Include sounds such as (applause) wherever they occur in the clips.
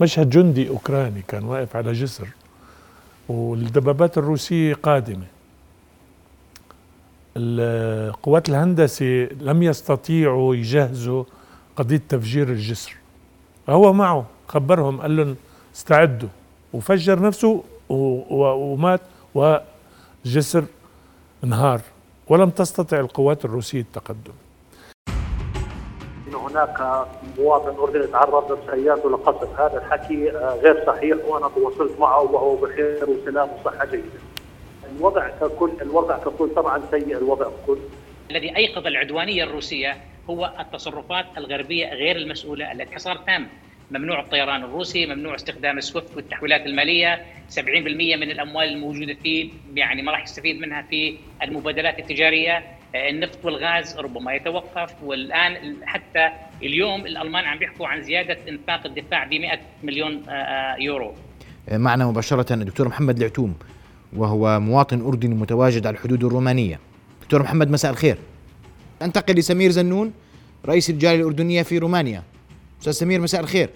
مشهد جندي أوكراني كان واقف على جسر والدبابات الروسية قادمة. القوات الهندسة لم يستطيعوا يجهزوا قضية تفجير الجسر. هو معه خبرهم قال لهم استعدوا. وفجر نفسه ومات وجسر انهار. ولم تستطع القوات الروسية التقدم. هناك مواطن اردني تعرض لسيارته لقصف هذا الحكي آه، غير صحيح وأنا تواصلت معه وهو بخير وسلام وصحة جيدة. الوضع ككل الوضع ككل طبعا سيء الوضع ككل الذي أيقظ العدوانية الروسية هو التصرفات الغربية غير المسؤولة التي حصار تام ممنوع الطيران الروسي ممنوع استخدام السويفت والتحويلات المالية. 70% من الأموال الموجودة فيه يعني ما راح يستفيد منها في المبادلات التجارية. النفط والغاز ربما يتوقف والآن حتى اليوم الألمان عم بيحكوا عن زيادة إنفاق الدفاع ب 100 مليون آه، آه، يورو. معنا مباشرة الدكتور محمد العتوم وهو مواطن أردني متواجد على الحدود الرومانية. دكتور محمد مساء الخير. انتقل لسمير زنون رئيس الجالية الأردنية في رومانيا. أستاذ سمير مساء الخير.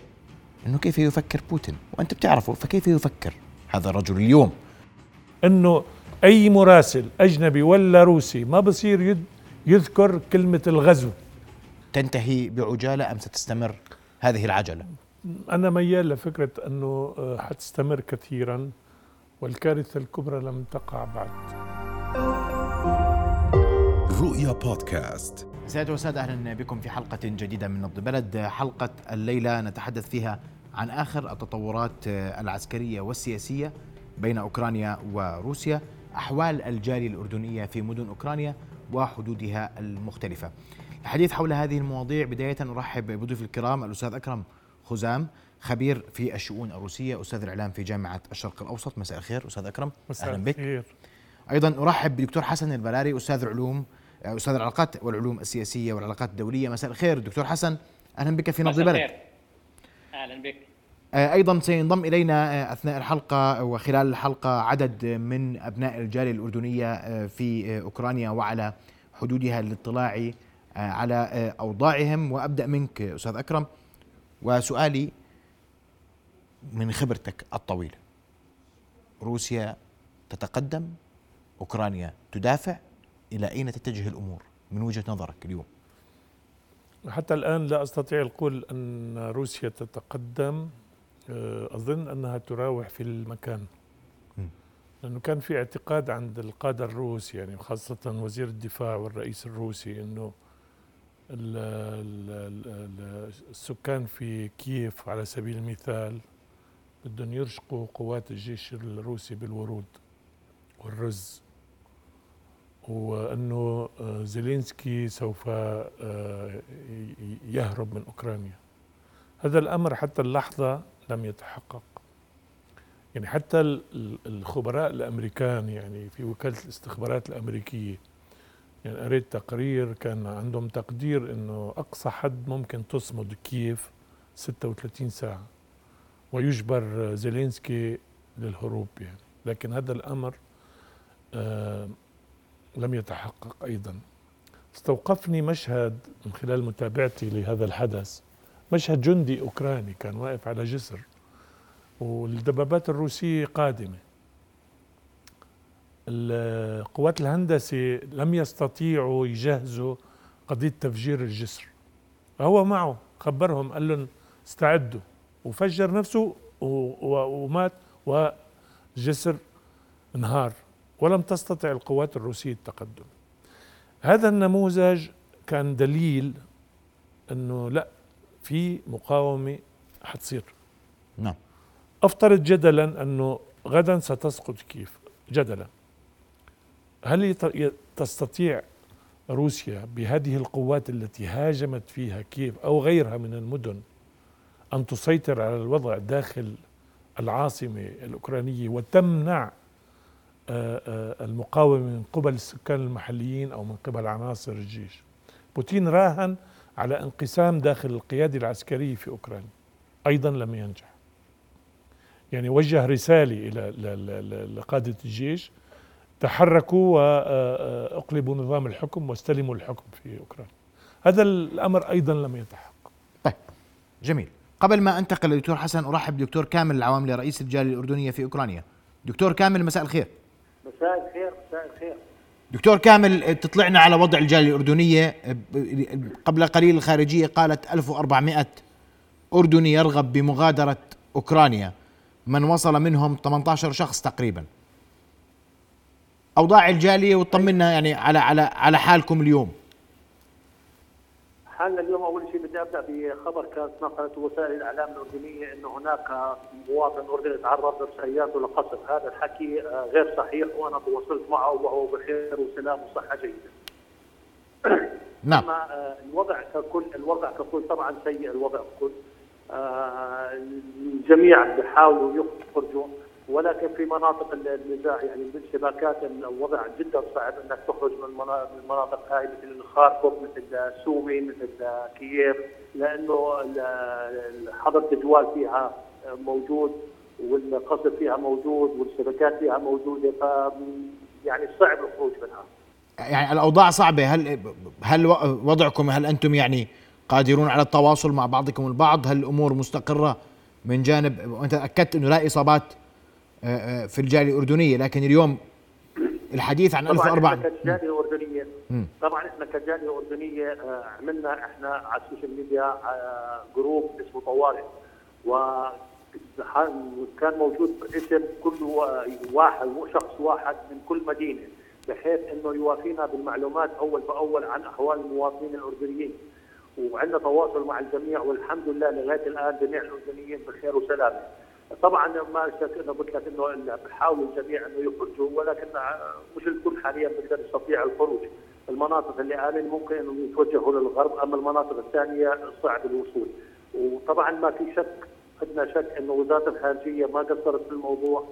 إنه كيف يفكر بوتين؟ وأنت بتعرفه فكيف يفكر؟ هذا الرجل اليوم. إنه أي مراسل أجنبي ولا روسي ما بصير يذكر كلمة الغزو. تنتهي بعجالة أم ستستمر هذه العجلة؟ أنا ميال لفكرة إنه آه، حتستمر كثيرا والكارثة الكبرى لم تقع بعد. رؤيا بودكاست. سيادة وسادة أهلا بكم في حلقة جديدة من نبض بلد. حلقة الليلة نتحدث فيها عن آخر التطورات العسكرية والسياسية بين أوكرانيا وروسيا أحوال الجالية الأردنية في مدن أوكرانيا وحدودها المختلفة. الحديث حول هذه المواضيع بداية أرحب بضيوف الكرام الأستاذ أكرم خزام خبير في الشؤون الروسية أستاذ الإعلام في جامعة الشرق الأوسط. مساء الخير أستاذ أكرم. مساء أهلا بك. خير. أيضا أرحب بدكتور حسن البلاري أستاذ العلوم أستاذ العلاقات والعلوم السياسية والعلاقات الدولية. مساء الخير دكتور حسن. أهلا بك في نبض بلد أهلا بك. آه، أيضا سينضم إلينا آه، أثناء الحلقة وخلال الحلقة عدد من أبناء الجالية الأردنية آه، في أوكرانيا وعلى حدودها للاطلاع على أوضاعهم. وأبدأ منك أستاذ أكرم. وسؤالي من خبرتك الطويله روسيا تتقدم أوكرانيا تدافع. إلى أين تتجه الأمور من وجهة نظرك اليوم؟ حتى الآن لا أستطيع القول أن روسيا تتقدم. آه، أظن أنها تراوح في المكان. لأنه كان في اعتقاد عند القادة الروس يعني خاصة وزير الدفاع والرئيس الروسي أنه السكان في كييف على سبيل المثال بدهم يرشقوا قوات الجيش الروسي بالورود والرز. وأنه آه، زيلينسكي سوف آه، يهرب من أوكرانيا. هذا الأمر حتى اللحظة لم يتحقق. يعني حتى الخبراء الأمريكان يعني في وكالة الاستخبارات الأمريكية يعني قريت تقرير كان عندهم تقدير إنه أقصى حد ممكن تصمد كييف 36 ساعة ويجبر زيلينسكي للهروب يعني. لكن هذا الأمر آه لم يتحقق أيضا. استوقفني مشهد من خلال متابعتي لهذا الحدث. مشهد جندي أوكراني كان واقف على جسر والدبابات الروسية قادمة. القوات الهندسة لم يستطيعوا يجهزوا قضية تفجير الجسر. هو معه خبرهم قال لهم استعدوا. وفجر نفسه ومات وجسر انهار. ولم تستطع القوات الروسية التقدم. هذا النموذج كان دليل أنه لا في مقاومة حتصير. نعم. افترض جدلا أنه غدا ستسقط كيف جدلا. هل تستطيع روسيا بهذه القوات التي هاجمت فيها كيف أو غيرها من المدن أن تسيطر على الوضع داخل العاصمة الأوكرانية وتمنع آه، آه، المقاومة من قبل السكان المحليين أو من قبل عناصر الجيش. بوتين راهن على انقسام داخل القيادة العسكرية في أوكرانيا. أيضا لم ينجح. يعني وجه رسالة إلى لقادة الجيش. تحركوا وأقلبوا نظام الحكم واستلموا الحكم في أوكرانيا. هذا الأمر أيضا لم يتحقق. طيب جميل. قبل ما أنتقل للدكتور حسن أرحب بدكتور كامل العواملي رئيس الجالية الأردنية في أوكرانيا. دكتور كامل مساء الخير. مساء الخير مساء الخير. دكتور كامل تطلعنا على وضع الجالية الأردنية. قبل قليل الخارجية قالت 1400 أردني يرغب بمغادرة أوكرانيا. من وصل منهم 18 شخص تقريبا. أوضاع الجالية وطمنا يعني على على على حالكم اليوم. حالنا اليوم أول شيء بدي أبدأ بخبر كانت نقلته وسائل الإعلام الأردنية إنه هناك مواطن أردني تعرض بسيارته لقصف، هذا الحكي آه، غير صحيح وأنا تواصلت معه وهو بخير وسلام وصحة جيدة. (coughs) نعم. أما آه، الوضع ككل الوضع ككل طبعا سيء الوضع ككل. آه، الجميع بيحاولوا يخرجوا. ولكن في مناطق النزاع يعني بالشباكات الوضع جدا صعب إنك تخرج من المناطق هاي مثل خاركوف مثل سومي مثل كييف لأنه حظر التجوال فيها موجود والقصف فيها موجود والشبكات فيها موجودة ف يعني صعب الخروج منها. يعني الأوضاع صعبة هل هل وضعكم هل أنتم يعني قادرون على التواصل مع بعضكم البعض هل الأمور مستقرة من جانب وأنت أكدت إنه لا إصابات في الجالية الأردنية لكن اليوم الحديث عن 1400 طبعا كجالية اردنيه طبعا إحنا كجالية اردنيه آه، عملنا إحنا على ال social media group اسمه طوارئ. و كان موجود اسم كل واحد شخص واحد من كل مدينة بحيث إنه يوافينا بالمعلومات أول بأول عن أحوال المواطنين الأردنيين. وعندنا تواصل مع الجميع والحمد لله لغاية الآن جميع الأردنيين بخير وسلامة. طبعا ما شك إنه قلت لك إنه بحاول الجميع إنه يخرجوا ولكن مش الكل حاليا بيقدر يستطيع الخروج. المناطق اللي آمن ممكن انهم يتوجهوا للغرب أما المناطق الثانية صعب الوصول. وطبعا ما في شك عندنا شك إنه وزارة الخارجية ما قصرت في الموضوع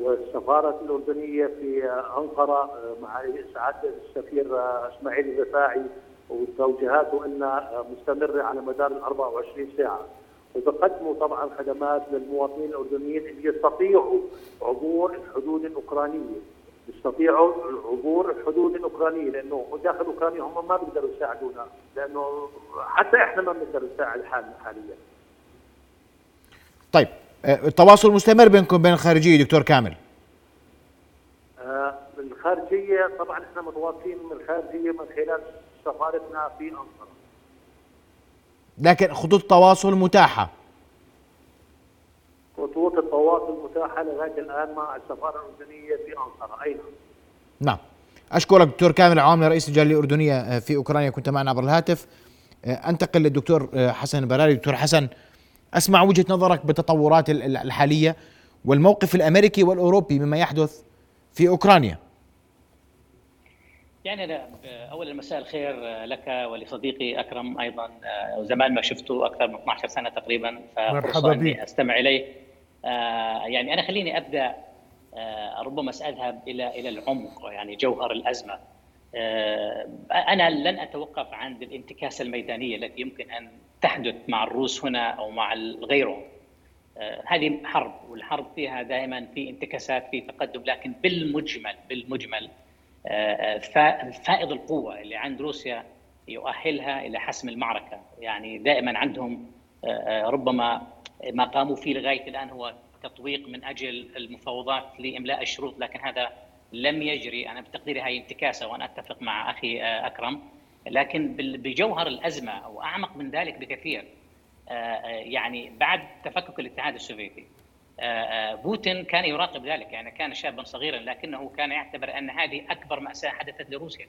والسفارة الأردنية في أنقرة مع سعاده السفير إسماعيل الرفاعي وتوجيهاته إنها مستمرة على مدار ال 24 ساعة. وبقدموا طبعا خدمات للمواطنين الأردنيين اللي يستطيعوا عبور الحدود الأوكرانية يستطيعوا عبور الحدود الأوكرانية لأنه داخل أوكرانيا هم ما بيقدروا يساعدونا لأنه حتى إحنا ما بنقدر نساعد حالنا حاليا. طيب آه، التواصل مستمر بينكم بين الخارجية دكتور كامل. آه الخارجية طبعا إحنا متواصلين من الخارجية من خلال سفارتنا في انقره. لكن خطوط التواصل متاحة. خطوط التواصل متاحة لغايه الآن مع السفارة الأردنية في انقره أيضا. نعم. أشكرك دكتور كامل عوامل رئيس الجالية الأردنية آه، في أوكرانيا. كنت معنا عبر الهاتف. آه، أنتقل للدكتور آه، حسن البراري. دكتور حسن أسمع وجهة نظرك بالتطورات الحالية والموقف الأمريكي والأوروبي مما يحدث في أوكرانيا. يعني أنا اولا مساء الخير لك ولصديقي أكرم أيضا. زمان ما شفته أكثر من 12 سنة تقريبا ففرصة أني أستمع إليه. يعني أنا خليني أبدأ ربما سأذهب إلى إلى العمق يعني جوهر الأزمة. أنا لن أتوقف عند الانتكاسة الميدانية التي يمكن أن تحدث مع الروس هنا أو مع غيرهم. هذه حرب والحرب فيها دائما في انتكاسات في تقدم لكن بالمجمل بالمجمل فائض القوة اللي عند روسيا يؤهلها إلى حسم المعركة. يعني دائما عندهم ربما ما قاموا فيه لغاية الآن هو تطويق من أجل المفاوضات لإملاء الشروط لكن هذا لم يجري. أنا بتقديري هاي انتكاسة وأنا أتفق مع أخي أكرم. لكن بجوهر الأزمة أو أعمق من ذلك بكثير يعني بعد تفكك الاتحاد السوفيتي آه، آه، بوتين كان يراقب ذلك يعني كان شابا صغيرا لكنه كان يعتبر أن هذه أكبر مأساة حدثت لروسيا.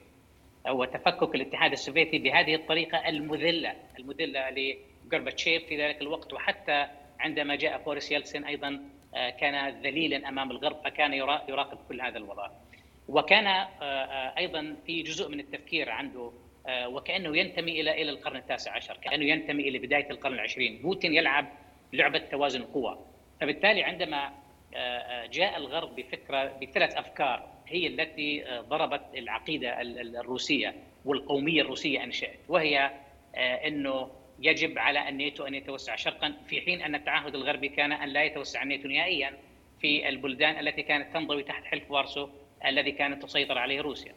هو تفكك الاتحاد السوفيتي بهذه الطريقة المذلة المذلة لغورباتشيف في ذلك الوقت وحتى عندما جاء بوريس يلتسن أيضا آه، كان ذليلا أمام الغرب فكان يراقب كل هذا الوضع. وكان أيضا في جزء من التفكير عنده وكأنه ينتمي إلى إلى القرن التاسع عشر كأنه ينتمي إلى بداية القرن العشرين. بوتين يلعب لعبة توازن القوى فبالتالي عندما آه، آه، جاء الغرب بفكرة بثلاث أفكار هي التي آه، ضربت العقيدة الروسية والقومية الروسية أنشأت وهي إنه يجب على الناتو أن يتوسع شرقا في حين أن التعهد الغربي كان أن لا يتوسع الناتو نهائيا في البلدان التي كانت تنضوي تحت حلف وارسو الذي كانت تسيطر عليه روسيا.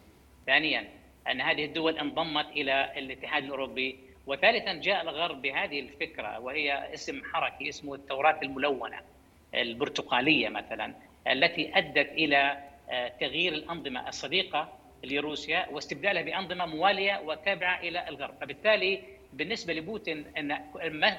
ثانيا أن هذه الدول انضمت إلى الاتحاد الأوروبي وثالثا جاء الغرب بهذه الفكرة وهي اسم حركي اسمه التوراة الملونة البرتقالية مثلا التي أدت إلى آه، تغيير الأنظمة الصديقة لروسيا واستبدالها بأنظمة موالية وتابعة إلى الغرب، فبالتالي بالنسبة لبوتين أن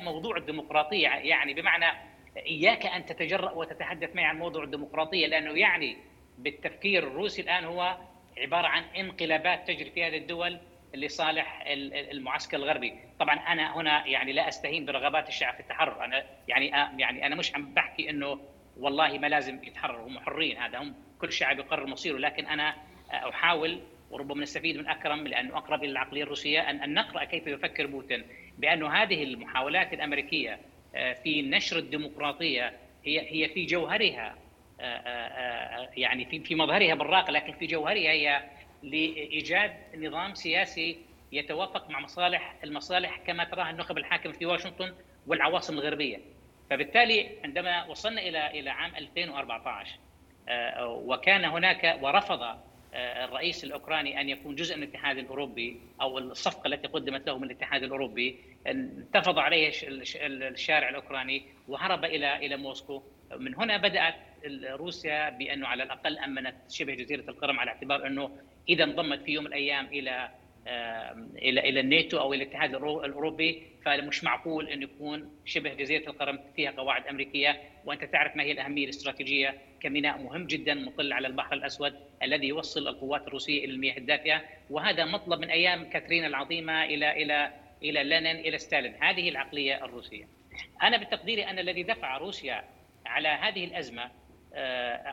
موضوع الديمقراطية يعني بمعنى إياك أن تتجرأ وتتحدث معي عن موضوع الديمقراطية لأنه يعني بالتفكير الروسي الآن هو عبارة عن انقلابات تجري في هذه الدول لصالح المعسكر الغربي، طبعا أنا هنا يعني لا أستهين برغبات الشعب في التحرر، أنا يعني يعني أنا مش عم بحكي إنه والله ما لازم يتحرروا. هم حرين هذا هم كل شعب يقرر مصيره. لكن أنا أحاول وربما نستفيد من أكرم لأنه أقرب إلى العقلية الروسية ان نقرأ كيف يفكر بوتين. بانه هذه المحاولات الأمريكية في نشر الديمقراطية هي هي في جوهرها يعني في في مظهرها براق لكن في جوهرها هي لإيجاد نظام سياسي يتوافق مع مصالح المصالح كما تراها النخب الحاكمه في واشنطن والعواصم الغربية. فبالتالي عندما وصلنا إلى إلى عام 2014 وكان هناك ورفض آه، الرئيس الأوكراني أن يكون جزء من الاتحاد الأوروبي أو الصفقة التي قدمت له من الاتحاد الأوروبي. انتفض عليه الشارع الأوكراني وهرب إلى إلى موسكو. من هنا بدأت روسيا بأنه على الأقل أمنت شبه جزيرة القرم على اعتبار أنه إذا انضمت في يوم من الأيام إلى إلى إلى الناتو أو إلى الاتحاد الأوروبي فمش معقول انه يكون شبه جزيرة القرم فيها قواعد أمريكية. وأنت تعرف ما هي الأهمية الاستراتيجية كميناء مهم جدا مطل على البحر الأسود الذي يوصل القوات الروسية إلى المياه الدافئه وهذا مطلب من أيام كاترين العظيمة إلى إلى إلى لينين إلى ستالين. هذه العقلية الروسية. أنا بتقديري أن الذي دفع روسيا على هذه الأزمة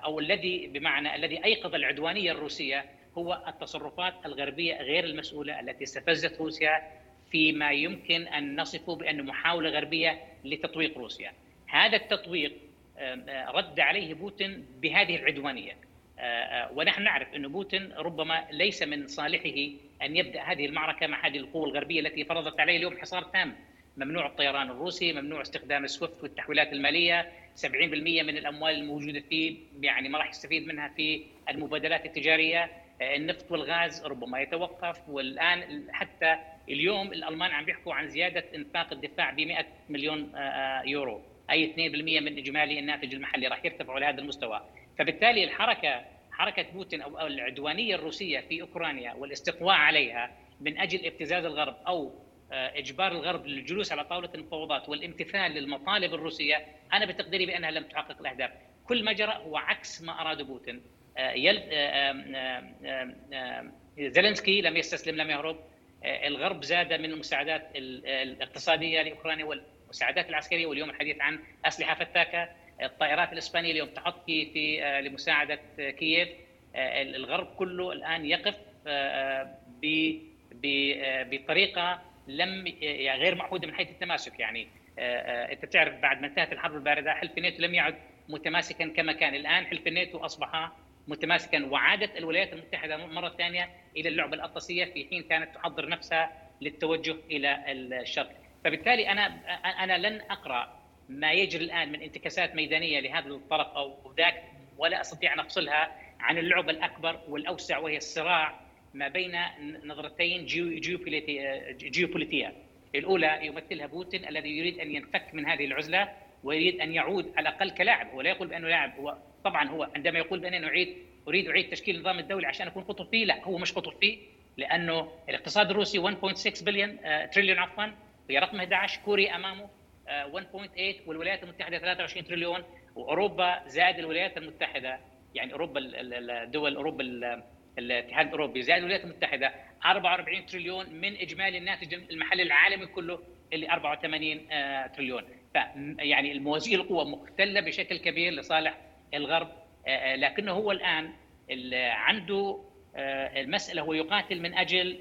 أو الذي بمعنى الذي أيقظ العدوانية الروسية هو التصرفات الغربية غير المسؤولة التي استفزت روسيا فيما يمكن أن نصفه بانه محاولة غربية لتطويق روسيا. هذا التطويق رد عليه بوتين بهذه العدوانية. ونحن نعرف أن بوتين ربما ليس من صالحه أن يبدأ هذه المعركة مع هذه القوة الغربية التي فرضت عليه اليوم حصار تام ممنوع الطيران الروسي ممنوع استخدام السويفت والتحويلات المالية. 70% من الأموال الموجودة فيه يعني ما راح يستفيد منها في المبادلات التجارية. النفط والغاز ربما يتوقف والآن حتى اليوم الألمان عم بيحكوا عن زيادة إنفاق الدفاع ب 100 مليون يورو. أي 2% من إجمالي الناتج المحلي راح يرتفعوا لهذا المستوى. فبالتالي الحركة حركة بوتين أو العدوانية الروسية في أوكرانيا والاستقواء عليها من أجل ابتزاز الغرب أو إجبار الغرب للجلوس على طاولة المفاوضات والامتثال للمطالب الروسية أنا بتقديري بأنها لم تحقق الأهداف، كل ما جرى هو عكس ما أراد بوتين، يل... زيلينسكي لم يستسلم لم يهرب، الغرب زاد من المساعدات الاقتصادية لأوكرانيا والمساعدات العسكرية واليوم الحديث عن أسلحة فتاكة، الطائرات الإسبانية اليوم تحط في في لمساعدة كييف، الغرب كله الآن يقف بطريقة لم يعني غير معهودة من حيث التماسك يعني أنت تعرف بعد ما انتهت الحرب الباردة حلف الناتو لم يعد متماسكا كما كان. الآن حلف الناتو أصبح متماسكا وعادت الولايات المتحدة مرة ثانية إلى اللعبة الأطلسية في حين كانت تحضر نفسها للتوجه إلى الشرق. فبالتالي أنا أنا لن أقرأ ما يجري الآن من انتكاسات ميدانية لهذا الطرف أو ذاك ولا أستطيع أن أفصلها عن اللعبة الأكبر والأوسع وهي الصراع ما بين نظرتين جيوبوليتيه الأولى يمثلها بوتين الذي يريد أن ينفك من هذه العزلة ويريد أن يعود على الأقل كلاعب. هو لا يقول بأنه لاعب هو طبعا هو عندما يقول بأنه اعيد أريد أعيد تشكيل النظام الدولي عشان أكون قطب فيه لا هو مش قطب فيه لأنه الاقتصاد الروسي 1.6 بليون تريليون عفوا هي رقم 11 كوريا أمامه 1.8 والولايات المتحدة 23 تريليون وأوروبا زائد الولايات المتحدة. يعني أوروبا دول أوروبا الاتحاد الأوروبي. زائد الولايات المتحدة 44 تريليون من إجمالي الناتج المحلي العالمي كله اللي 84 تريليون. يعني الموازين القوى مختلة بشكل كبير لصالح الغرب لكنه هو الآن عنده المسألة هو يقاتل من أجل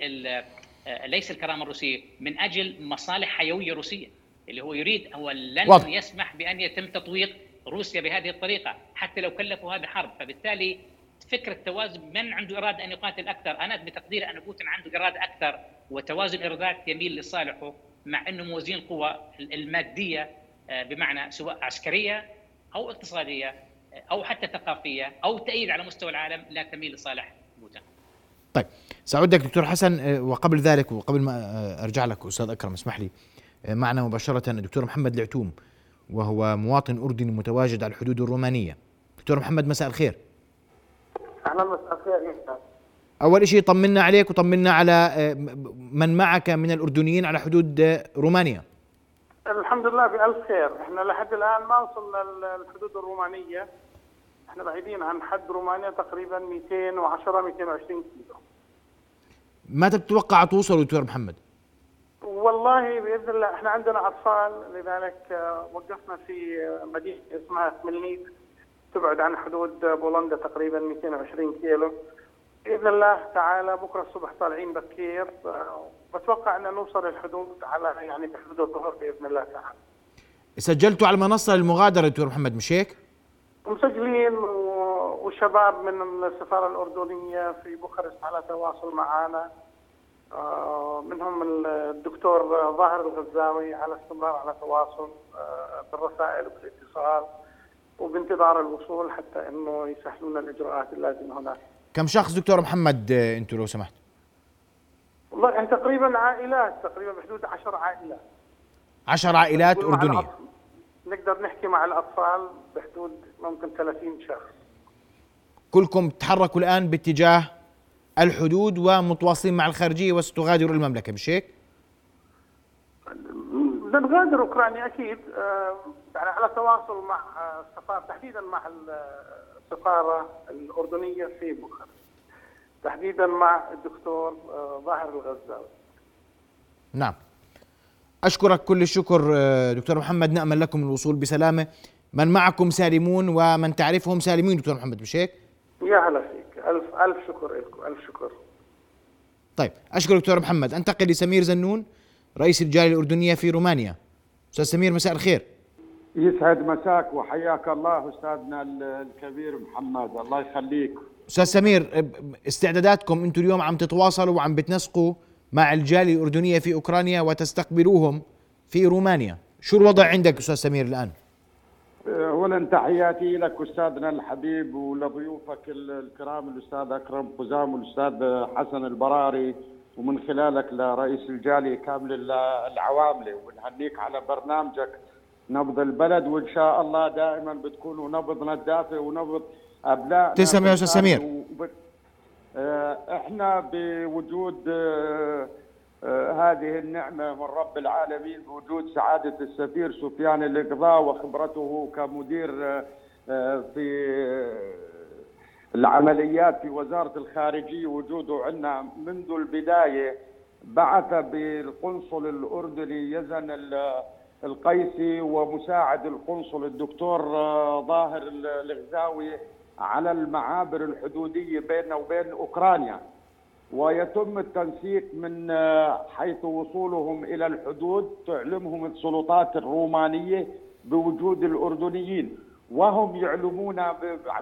ليس الكرامة الروسية من أجل مصالح حيوية روسية. اللي هو يريد هو لن. يسمح بأن يتم تطويق روسيا بهذه الطريقة حتى لو كلفوا هذا حرب فبالتالي فكرة توازن من عنده إرادة أن يقاتل أكثر؟ أنا بتقديري أن بوتين عنده إرادة أكثر وتوازن إرادات يميل لصالحه مع إنه موازين القوى المادية بمعنى سواء عسكرية أو اقتصادية أو حتى ثقافية أو تأييد على مستوى العالم لا تميل لصالح بوتين. طيب سأعود لك دكتور حسن آه، وقبل ذلك وقبل ما آه، أرجع لك أستاذ أكرم اسمح لي آه، معنا مباشرة الدكتور محمد العتوم وهو مواطن أردني متواجد على الحدود الرومانية. دكتور محمد مساء الخير. أهلا مساء الخير أول شيء طمنا عليك وطمنا على آه، من معك من الأردنيين على حدود آه، رومانيا. الحمد لله بألف خير. إحنا لحد الآن ما وصلنا للحدود الرومانية. إحنا بعيدين عن حد رومانيا تقريبا 210 220 كيلو. متى بتتوقع توصلوا دكتور محمد؟ والله بإذن الله إحنا عندنا أطفال لذلك آه، وقفنا في مدينة اسمها سملنيت تبعد عن حدود بولندا تقريبا 220 كيلو. بإذن الله تعالى بكرة الصبح طالعين بكير. بتوقع أن نوصل الحدود على يعني بحدود الظهر بإذن الله تعالى. سجلتوا على المنصة للمغادرة دكتور محمد مش هيك؟ مسجلين وشباب من السفارة الأردنية في بوخارست على تواصل معنا آه، منهم الدكتور ظاهر الغزاوي على استمرار على تواصل آه، بالرسائل وبالاتصال. وبانتظار الوصول حتى إنه يسهلوا لنا الإجراءات اللازمة هناك. كم شخص دكتور محمد آه، أنتوا لو سمحت؟ والله يعني تقريبا عائلات تقريبا بحدود 10 عائلات. عشر عائلات الأطفال- نقدر نحكي مع الأطفال بحدود ممكن 30 شخص. كلكم تحركوا الآن باتجاه الحدود ومتواصلين مع الخارجية وستغادروا المملكة مش هيك؟ بدنا نغادر أوكرانيا أكيد آه، يعني على تواصل مع آه، السفاره تحديدا مع السفارة الأردنية في بوخارست تحديدا مع الدكتور آه، ظاهر الغزاوي. نعم. أشكرك كل الشكر آه، دكتور محمد. نأمل لكم الوصول بسلامة. من معكم سالمون ومن تعرفهم سالمين دكتور محمد مش هيك؟ يا هلا فيك. ألف ألف شكر لكم ألف شكر. طيب أشكر دكتور محمد. أنتقل لسمير زنون رئيس الجالية الأردنية في رومانيا. أستاذ سمير مساء الخير. يسعد مساك وحياك الله أستاذنا ال- الكبير محمد. الله يخليك. أستاذ سمير استعداداتكم أنتم اليوم عم تتواصلوا وعم بتنسقوا مع الجاليه الأردنية في أوكرانيا وتستقبلوهم في رومانيا. شو الوضع عندك أستاذ سمير الآن؟ اولا تحياتي لك أستاذنا الحبيب ولضيوفك ال- الكرام الأستاذ أكرم قزام والأستاذ حسن البراري ومن خلالك لرئيس الجاليه كامل ال- العواملة. ونهنيك على برنامجك نبض البلد وإن شاء الله دائما بتكونوا نبضنا الدافئ ونبض أبنائنا تسلم يا أستاذ سمير. وب- آه، إحنا بوجود آه، آه، هذه النعمة من رب العالمين بوجود سعادة السفير سفيان الإقضاء وخبرته كمدير في العمليات في وزارة الخارجية وجوده عندنا منذ البداية بعث بالقنصل الأردني يزن ال- القيسي ومساعد القنصل الدكتور آه، ظاهر الغزاوي على المعابر الحدودية بيننا وبين أوكرانيا. ويتم التنسيق من آه، حيث وصولهم إلى الحدود تعلمهم السلطات الرومانية بوجود الأردنيين. وهم يعلمون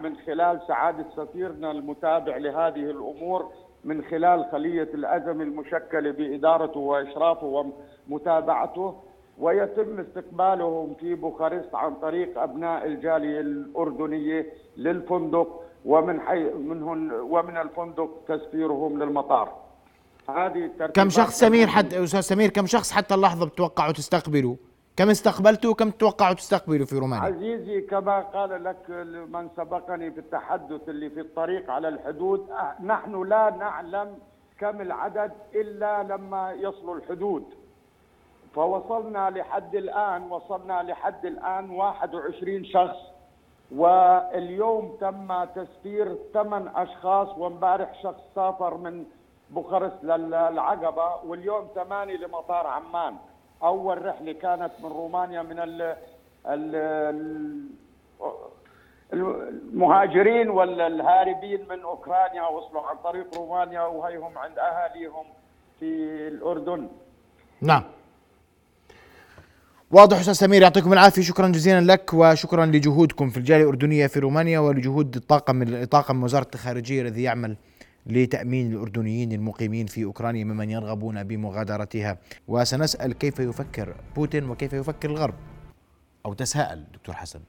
من خلال سعادة سفيرنا المتابع لهذه الأمور من خلال خلية الأزم المشكلة بإدارته وإشرافه ومتابعته ويتم استقبالهم في بوخارست عن طريق أبناء الجالية الأردنية للفندق ومن حي منهن ومن الفندق تسفيرهم للمطار. هذه كم شخص سمير حتى أستاذ سمير كم شخص حتى اللحظة بتوقعوا تستقبلوا؟ كم استقبلتوا وكم تتوقعوا تستقبلوا في رومانيا؟ عزيزي كما قال لك من سبقني في التحدث اللي في الطريق على الحدود أه، نحن لا نعلم كم العدد إلا لما يصلوا الحدود. فوصلنا لحد الآن وصلنا لحد الآن 21 شخص. واليوم تم تسفير ثمان أشخاص وامبارح شخص سافر من بوخارست للعقبة. واليوم ثمانية لمطار عمان. أول رحلة كانت من رومانيا من ال ال المهاجرين ولا الهاربين من أوكرانيا. وصلوا عن طريق رومانيا وهيهم عند أهاليهم في الأردن. نعم. واضح أستاذ سمير يعطيكم العافية. شكرا جزيلا لك وشكرا لجهودكم في الجالية الأردنية في رومانيا ولجهود الطاقم الطاقم وزارة الخارجية الذي يعمل لتأمين الأردنيين المقيمين في أوكرانيا ممن يرغبون بمغادرتها. وسنسأل كيف يفكر بوتين وكيف يفكر الغرب؟ أو تساءل دكتور حسن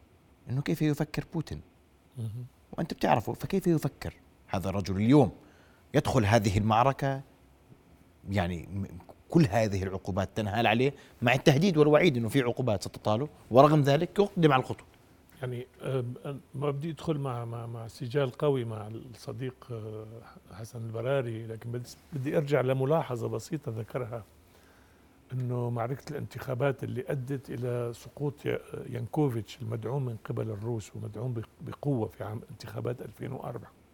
إنه كيف يفكر بوتين؟ وأنت بتعرفه فكيف يفكر هذا الرجل اليوم؟ يدخل هذه المعركة يعني كل هذه العقوبات تنهال عليه مع التهديد والوعيد إنه في عقوبات ستطاله ورغم ذلك يقدم على الخطوة. يعني ما بدي أدخل مع مع مع سجال قوي مع الصديق آه، حسن البراري لكن بدي أرجع لملاحظة بسيطة ذكرها إنه معركة الانتخابات اللي أدت إلى سقوط يانكوفيتش المدعوم من قبل الروس ومدعوم بقوة في عام انتخابات 2004 آه،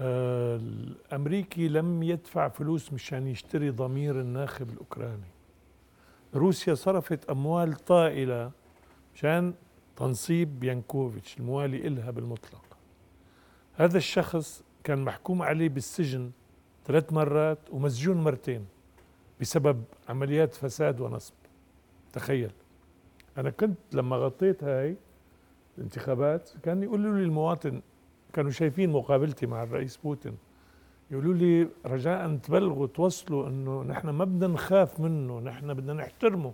الأمريكي لم يدفع فلوس مشان يشتري ضمير الناخب الأوكراني. روسيا صرفت أموال طائلة مشان تنصيب يانكوفيتش الموالي إلها بالمطلق. هذا الشخص كان محكوم عليه بالسجن ثلاث مرات ومسجون مرتين بسبب عمليات فساد ونصب. تخيل. أنا كنت لما غطيت هاي الانتخابات كان يقولوا لي المواطن كانوا شايفين مقابلتي مع الرئيس بوتين. يقولوا لي رجاء تبلغوا توصلوا إنه نحن ما بدنا نخاف منه نحن بدنا نحترمه.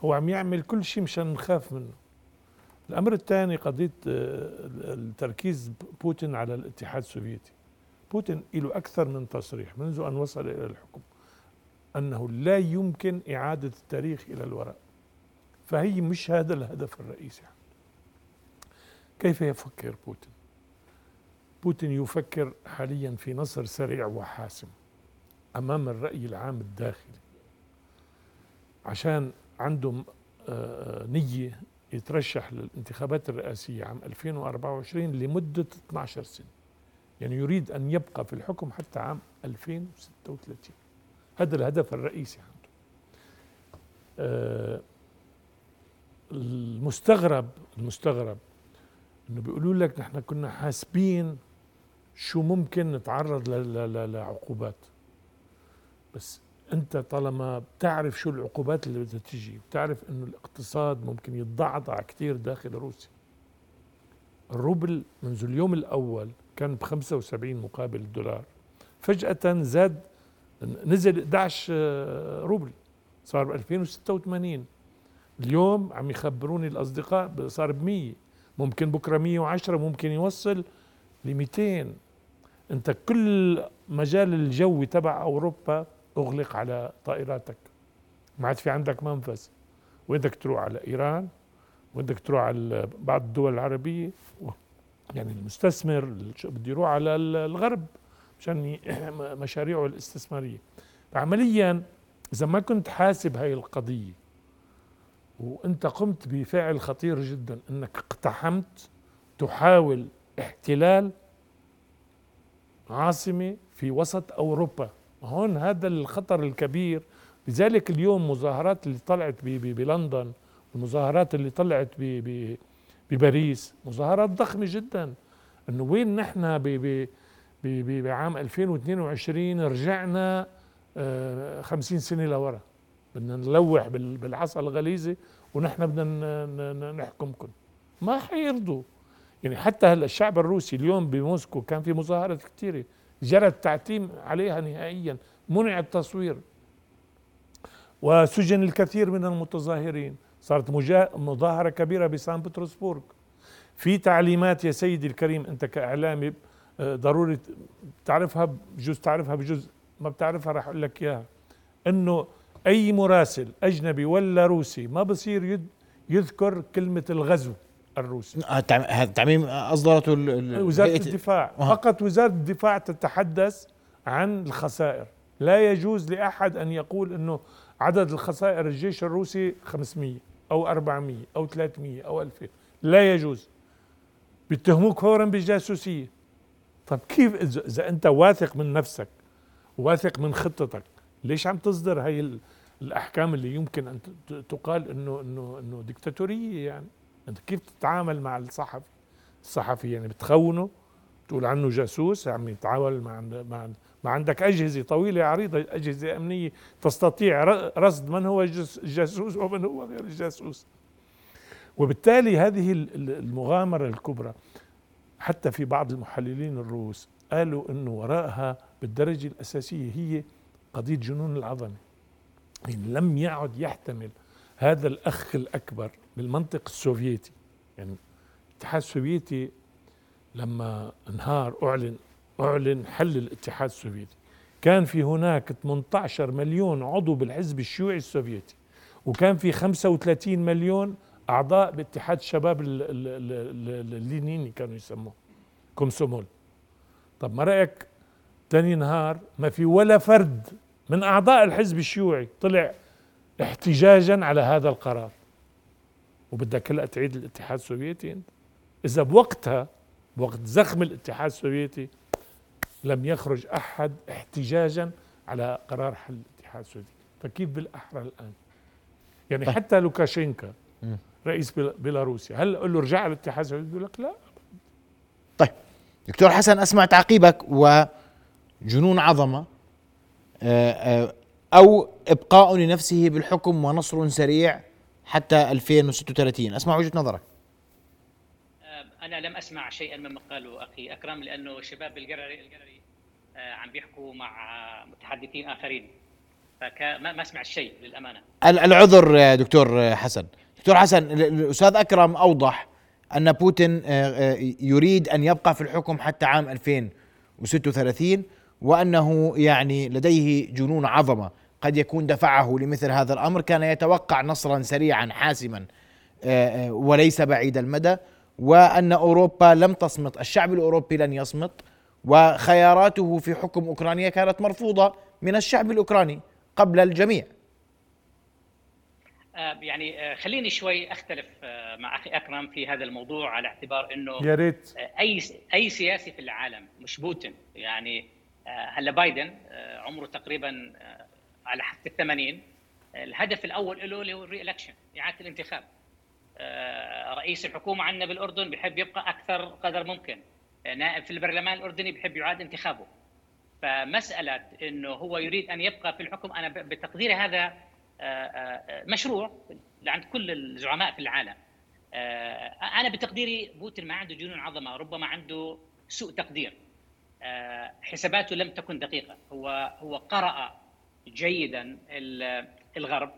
هو عم يعمل كل شيء مشان نخاف منه. الأمر الثاني قضية آه، التركيز بوتين على الاتحاد السوفيتي. بوتين له أكثر من تصريح منذ أن وصل إلى الحكم أنه لا يمكن إعادة التاريخ إلى الوراء. فهي مش هذا الهدف الرئيسي. كيف يفكر بوتين؟ بوتين يفكر حاليا في نصر سريع وحاسم أمام الرأي العام الداخلي عشان عنده آه، نية يترشح للانتخابات الرئاسية عام 2024 لمدة 12 سنة. يعني يريد أن يبقى في الحكم حتى عام 2036 هذا الهدف الرئيسي عنده. آه، المستغرب المستغرب إنه بيقولوا لك نحن كنا حاسبين شو ممكن نتعرض لعقوبات. بس انت طالما بتعرف شو العقوبات اللي بدها تجي بتعرف انه الاقتصاد ممكن يتضعضع كثير داخل روسيا. الروبل منذ اليوم الأول كان ب 75 مقابل الدولار. فجأة زاد نزل 11 روبل. صار ب 2086 اليوم عم يخبروني الأصدقاء صار ب 100 ممكن بكرة 110 ممكن يوصل ل 200 أنت كل مجال الجوي تبع أوروبا أغلق على طائراتك. ما عاد في عندك منفذ. وينك تروح على إيران وينك تروح على بعض الدول العربية يعني المستثمر بده يروح على الغرب مشان (clears throat) مشاريعه الاستثمارية. عمليا إذا ما كنت حاسب هاي القضية وأنت قمت بفعل خطير جدا إنك اقتحمت تحاول احتلال عاصمة في وسط أوروبا. هون هذا الخطر الكبير. لذلك اليوم مظاهرات اللي طلعت بلندن المظاهرات اللي طلعت بباريس مظاهرات ضخمة جدا. إنه وين نحن بعام 2022 رجعنا 50 آه، سنة لورا. بدنا نلوح بالعصا الغليظة ونحن بدنا نحكمكم ما حيرضوا. يعني حتى هلا الشعب الروسي اليوم بموسكو كان في مظاهرات كثيره جرى التعتيم عليها نهائيا منع التصوير. وسجن الكثير من المتظاهرين. صارت مظاهرة كبيرة بسان بطرسبورغ. في تعليمات يا سيدي الكريم أنت كإعلامي آه، ضروري تعرفها بجوز تعرفها بجوز ما بتعرفها راح أقول لك إياها. إنه أي مراسل أجنبي ولا روسي ما بصير يذكر كلمة الغزو. الروسي. آه، هذا التعميم أصدرته وزارة الدفاع. آه. فقط وزارة الدفاع تتحدث عن الخسائر. لا يجوز لأحد أن يقول إنه عدد الخسائر الجيش الروسي 500 أو 400 أو 300 أو 2000 لا يجوز. بيتهموك فورا بالجاسوسية. طب كيف اذا أنت واثق من نفسك واثق من خطتك ليش عم تصدر هاي الأحكام اللي يمكن أن تقال إنه إنه إنه ديكتاتورية يعني؟ أنت كيف تتعامل مع الصحفي الصحفي يعني بتخونه تقول عنه جاسوس عم يتعامل مع مع ما عندك أجهزة طويلة عريضة أجهزة أمنية تستطيع رصد من هو الجاسوس ومن هو غير الجاسوس وبالتالي هذه المغامرة الكبرى حتى في بعض المحللين الروس قالوا إنه وراءها بالدرجة الأساسية هي قضية جنون العظمة. يعني لم يعد يحتمل هذا الأخ الأكبر بالمنطق السوفيتي. يعني الاتحاد السوفيتي لما انهار أعلن أعلن حل الاتحاد السوفيتي. كان في هناك 18 مليون عضو بالحزب الشيوعي السوفيتي وكان في 35 مليون أعضاء باتحاد الشباب اللينيني كانوا يسموه كومسومول. طب ما رأيك تاني نهار ما في ولا فرد من أعضاء الحزب الشيوعي طلع احتجاجا على هذا القرار. وبدك هلأ تعيد الاتحاد السوفيتي أنت. إذا بوقتها بوقت زخم الاتحاد السوفيتي لم يخرج أحد احتجاجا على قرار حل الاتحاد السوفيتي. فكيف بالأحرى الآن؟ يعني طيب. حتى لوكاشينكا رئيس بيلاروسيا هل قل له ارجع الاتحاد السوفيتي؟ بيقول لك لا. طيب. دكتور حسن أسمع تعقيبك وجنون عظمة. آه، آه، أو إبقاء لنفسه بالحكم ونصر سريع حتى 2036 أسمع وجهة نظرك. أنا لم أسمع شيئا مما قاله أخي أكرم لأنه شباب القرري القرري آه، عم بيحكوا مع متحدثين آخرين. فما ما سمعت شيء للأمانة. العذر دكتور حسن. دكتور حسن الأستاذ أكرم أوضح أن بوتين آه، آه، يريد أن يبقى في الحكم حتى عام 2036 وأنه يعني لديه جنون عظمة. قد يكون دفعه لمثل هذا الأمر. كان يتوقع نصرا سريعا حاسما وليس بعيد المدى. وأن أوروبا لم تصمت، الشعب الأوروبي لن يصمت. وخياراته في حكم أوكرانيا كانت مرفوضة من الشعب الأوكراني قبل الجميع. آه، يعني آه، خليني شوي أختلف آه، مع أخي أكرم في هذا الموضوع على اعتبار إنه يا ريت. أي أي سياسي في العالم مش بوتين يعني هلا بايدن عمره تقريبا على حد الثمانين. الهدف الأول له اللي هو الري الكشن إعادة الانتخاب. آه، رئيس الحكومة عندنا بالأردن بحب يبقى أكثر قدر ممكن. نائب في البرلمان الأردني بحب يعاد انتخابه. فمسألة إنه هو يريد أن يبقى في الحكم أنا بتقديري هذا آه، آه، مشروع عند كل الزعماء في العالم. أنا بتقديري بوتين ما عنده جنون عظمة ربما عنده سوء تقدير. حساباته لم تكن دقيقة. هو هو قرأ جيدا الغرب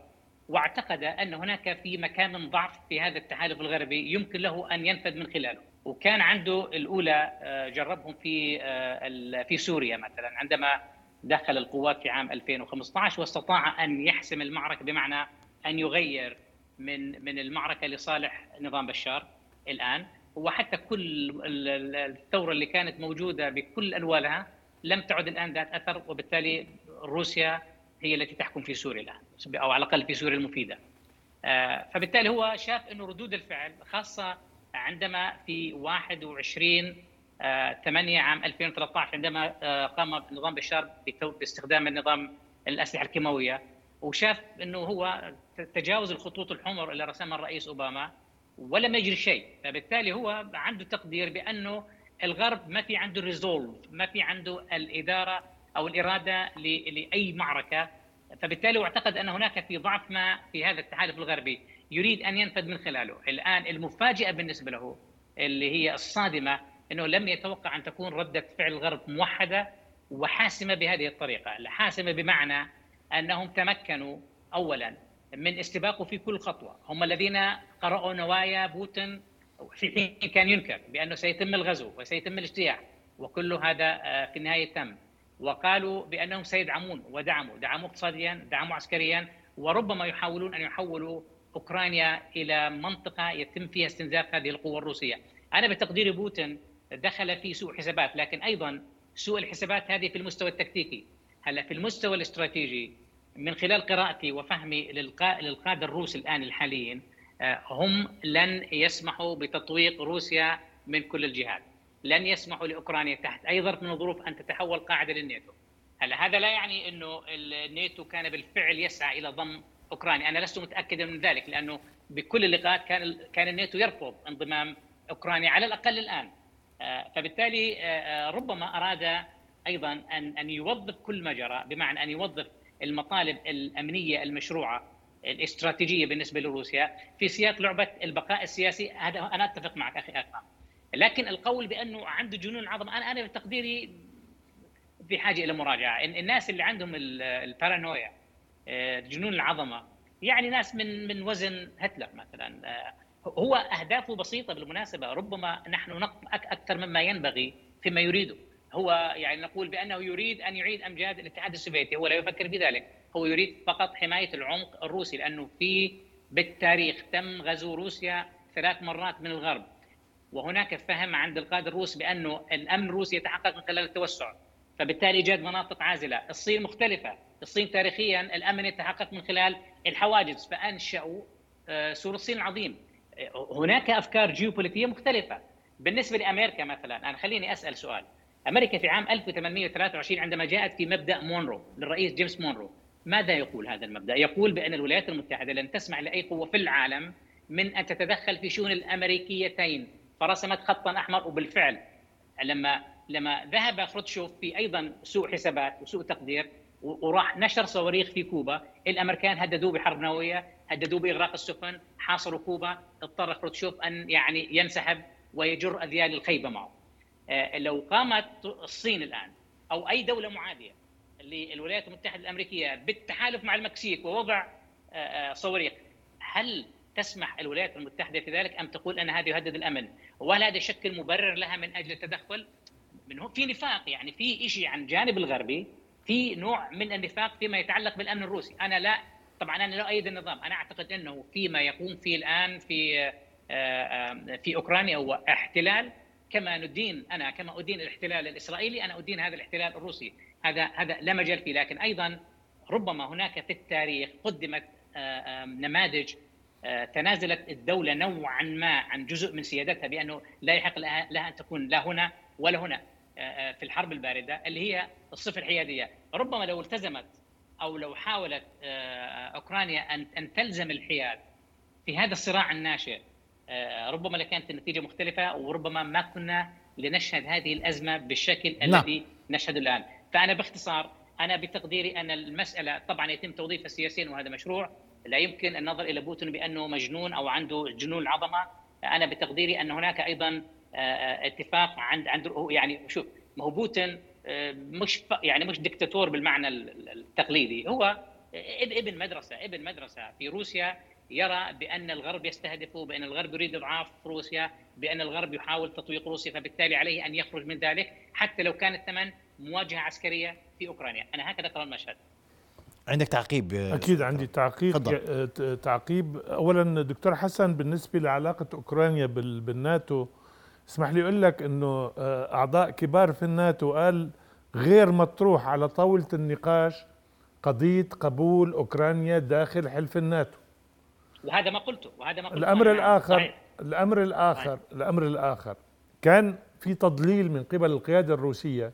واعتقد أن هناك في مكان ضعف في هذا التحالف الغربي يمكن له أن ينفذ من خلاله. وكان عنده الأولى آه، جربهم في آه، في سوريا مثلا عندما دخل القوات في عام 2015 واستطاع أن يحسم المعركة بمعنى أن يغير من من المعركة لصالح نظام بشار. الآن وحتى كل الثورة اللي كانت موجودة بكل انوالها لم تعد الآن ذات أثر وبالتالي روسيا هي التي تحكم في سوريا الآن أو على الأقل في سوريا المفيدة. آه، فبالتالي هو شاف إنه ردود الفعل خاصة عندما في 21 8 آه، عام 2013 عندما آه، قام نظام بشار باستخدام النظام الأسلحة الكيماوية وشاف إنه هو تجاوز الخطوط الحمر اللي رسمها الرئيس أوباما ولم يجري شيء. فبالتالي هو عنده تقدير بأنه الغرب ما في عنده ريزولف ما في عنده الإدارة أو الإرادة لأي معركة. فبالتالي اعتقد أن هناك في ضعف ما في هذا التحالف الغربي يريد أن ينفذ من خلاله، الآن المفاجئه بالنسبة له اللي هي الصادمة أنه لم يتوقع أن تكون ردة فعل الغرب موحدة وحاسمة بهذه الطريقة، حاسمة بمعنى أنهم تمكنوا اولا من استباقه في كل خطوة، هم الذين قرأوا نوايا بوتين في حين كان ينكر بأنه سيتم الغزو وسيتم الاجتياح وكل هذا آه، في النهاية تم. وقالوا بأنهم سيدعمون ودعموا دعموا اقتصاديا دعموا عسكريا وربما يحاولون أن يحولوا أوكرانيا إلى منطقة يتم فيها استنزاف هذه القوة الروسية. أنا بتقدير بوتين دخل في سوء حسابات لكن أيضا سوء الحسابات هذه في المستوى التكتيكي. هلأ في المستوى الاستراتيجي من خلال قراءتي وفهمي للقاده الروس الآن الحاليين آه، هم لن يسمحوا بتطويق روسيا من كل الجهات. لن يسمحوا لأوكرانيا تحت أي ظرف من الظروف أن تتحول قاعدة للناتو. هلا هذا لا يعني إنه الناتو كان بالفعل يسعى إلى ضم أوكرانيا، أنا لست متاكدا من ذلك لأنه بكل اللقاءات كان كان الناتو يرفض انضمام أوكرانيا على الأقل الآن. آه، فبالتالي آه، ربما أراد أيضا ان أن يوظف كل ما جرى بمعنى أن يوظف المطالب الأمنية المشروعة الاستراتيجية بالنسبة لروسيا في سياق لعبة البقاء السياسي. هذا أنا أتفق معك أخي أكرم. لكن القول بأنه عنده جنون عظمه أنا أنا بتقديري بحاجه إلى مراجعة. الناس اللي عندهم البارانويا آه، جنون العظمة يعني ناس من من وزن هتلر مثلا آه، هو أهدافه بسيطة بالمناسبة ربما نحن نقف أكثر مما ينبغي فيما يريده. هو يعني نقول بأنه يريد أن يعيد أمجاد الاتحاد السوفيتي هو لا يفكر في ذلك. هو يريد فقط حماية العمق الروسي لأنه في بالتاريخ تم غزو روسيا ثلاث مرات من الغرب. وهناك فهم عند القاده الروس بأنه الأمن الروسي يتحقق من خلال التوسع. فبالتالي إيجاد مناطق عازلة، الصين مختلفة، الصين تاريخيا الأمن يتحقق من خلال الحواجز فأنشأوا آه، سور الصين العظيم. هناك أفكار جيوبوليتية مختلفة. بالنسبة لأمريكا مثلا أنا خليني أسأل سؤال. أمريكا في عام 1823 عندما جاءت في مبدأ مونرو للرئيس جيمس مونرو ماذا يقول هذا المبدأ؟ يقول بأن الولايات المتحدة لن تسمح لأي قوة في العالم من أن تتدخل في شؤون الأمريكيتين. فرسمت خطا أحمر وبالفعل لما لما ذهب خروتشوف في أيضا سوء حسابات وسوء تقدير وراح نشر صواريخ في كوبا. الأمريكان هددوه بحرب نووية هددوه بإغراق السفن حاصروا كوبا. اضطر خروتشوف أن يعني ينسحب ويجر أذيال الخيبة معه. لو قامت الصين الآن أو أي دولة معادية للولايات المتحدة الأمريكية بالتحالف مع المكسيك ووضع آه، آه، صواريخ هل تسمح الولايات المتحدة في ذلك أم تقول أن هذا يهدد الأمن؟ وهل هذا يشكل مبرر لها من أجل التدخل؟ من في نفاق يعني في شيء عن الجانب الغربي في نوع من النفاق فيما يتعلق بالأمن الروسي، أنا لا طبعا أنا لا أؤيد النظام، أنا أعتقد أنه فيما يقوم فيه الآن في في أوكرانيا هو احتلال كما ندين أنا كما أدين الاحتلال الإسرائيلي أنا أدين هذا الاحتلال الروسي. هذا هذا لا مجال فيه. لكن أيضا ربما هناك في التاريخ قدمت نماذج تنازلت الدولة نوعا ما عن جزء من سيادتها بأنه لا يحق لها أن تكون لا هنا ولا هنا في الحرب الباردة اللي هي الصفة الحيادية ربما لو التزمت أو لو حاولت أوكرانيا أن تلزم الحياد في هذا الصراع الناشئ آه، ربما لكانت النتيجة مختلفة وربما ما كنا لنشهد هذه الأزمة بالشكل نعم. الذي نشهده الآن، فأنا باختصار أنا بتقديري أن المسألة طبعا يتم توظيفها سياسيا وهذا مشروع، لا يمكن النظر إلى بوتين بأنه مجنون أو عنده جنون العظمه، أنا بتقديري أن هناك أيضا آه، آه، اتفاق عند عند يعني شوف ما هو بوتين مش يعني مش دكتاتور بالمعنى التقليدي. هو ابن مدرسة ابن مدرسة في روسيا يرى بأن الغرب يستهدفه بأن الغرب يريد اضعاف روسيا بأن الغرب يحاول تطويق روسيا فبالتالي عليه أن يخرج من ذلك حتى لو كان الثمن مواجهة عسكرية في أوكرانيا. أنا هكذا ارى المشهد. عندك تعقيب؟ أكيد عندي تعقيب. فضل. تعقيب. اولا دكتور حسن بالنسبة لعلاقة أوكرانيا بالناتو اسمح لي أقول لك إنه آه، أعضاء كبار في الناتو قال غير مطروح على طاولة النقاش قضية قبول أوكرانيا داخل حلف الناتو. وهذا ما قلته وهذا ما قلته الأمر الآخر صحيح. الأمر الآخر صحيح. الأمر الآخر كان في تضليل من قبل القيادة الروسية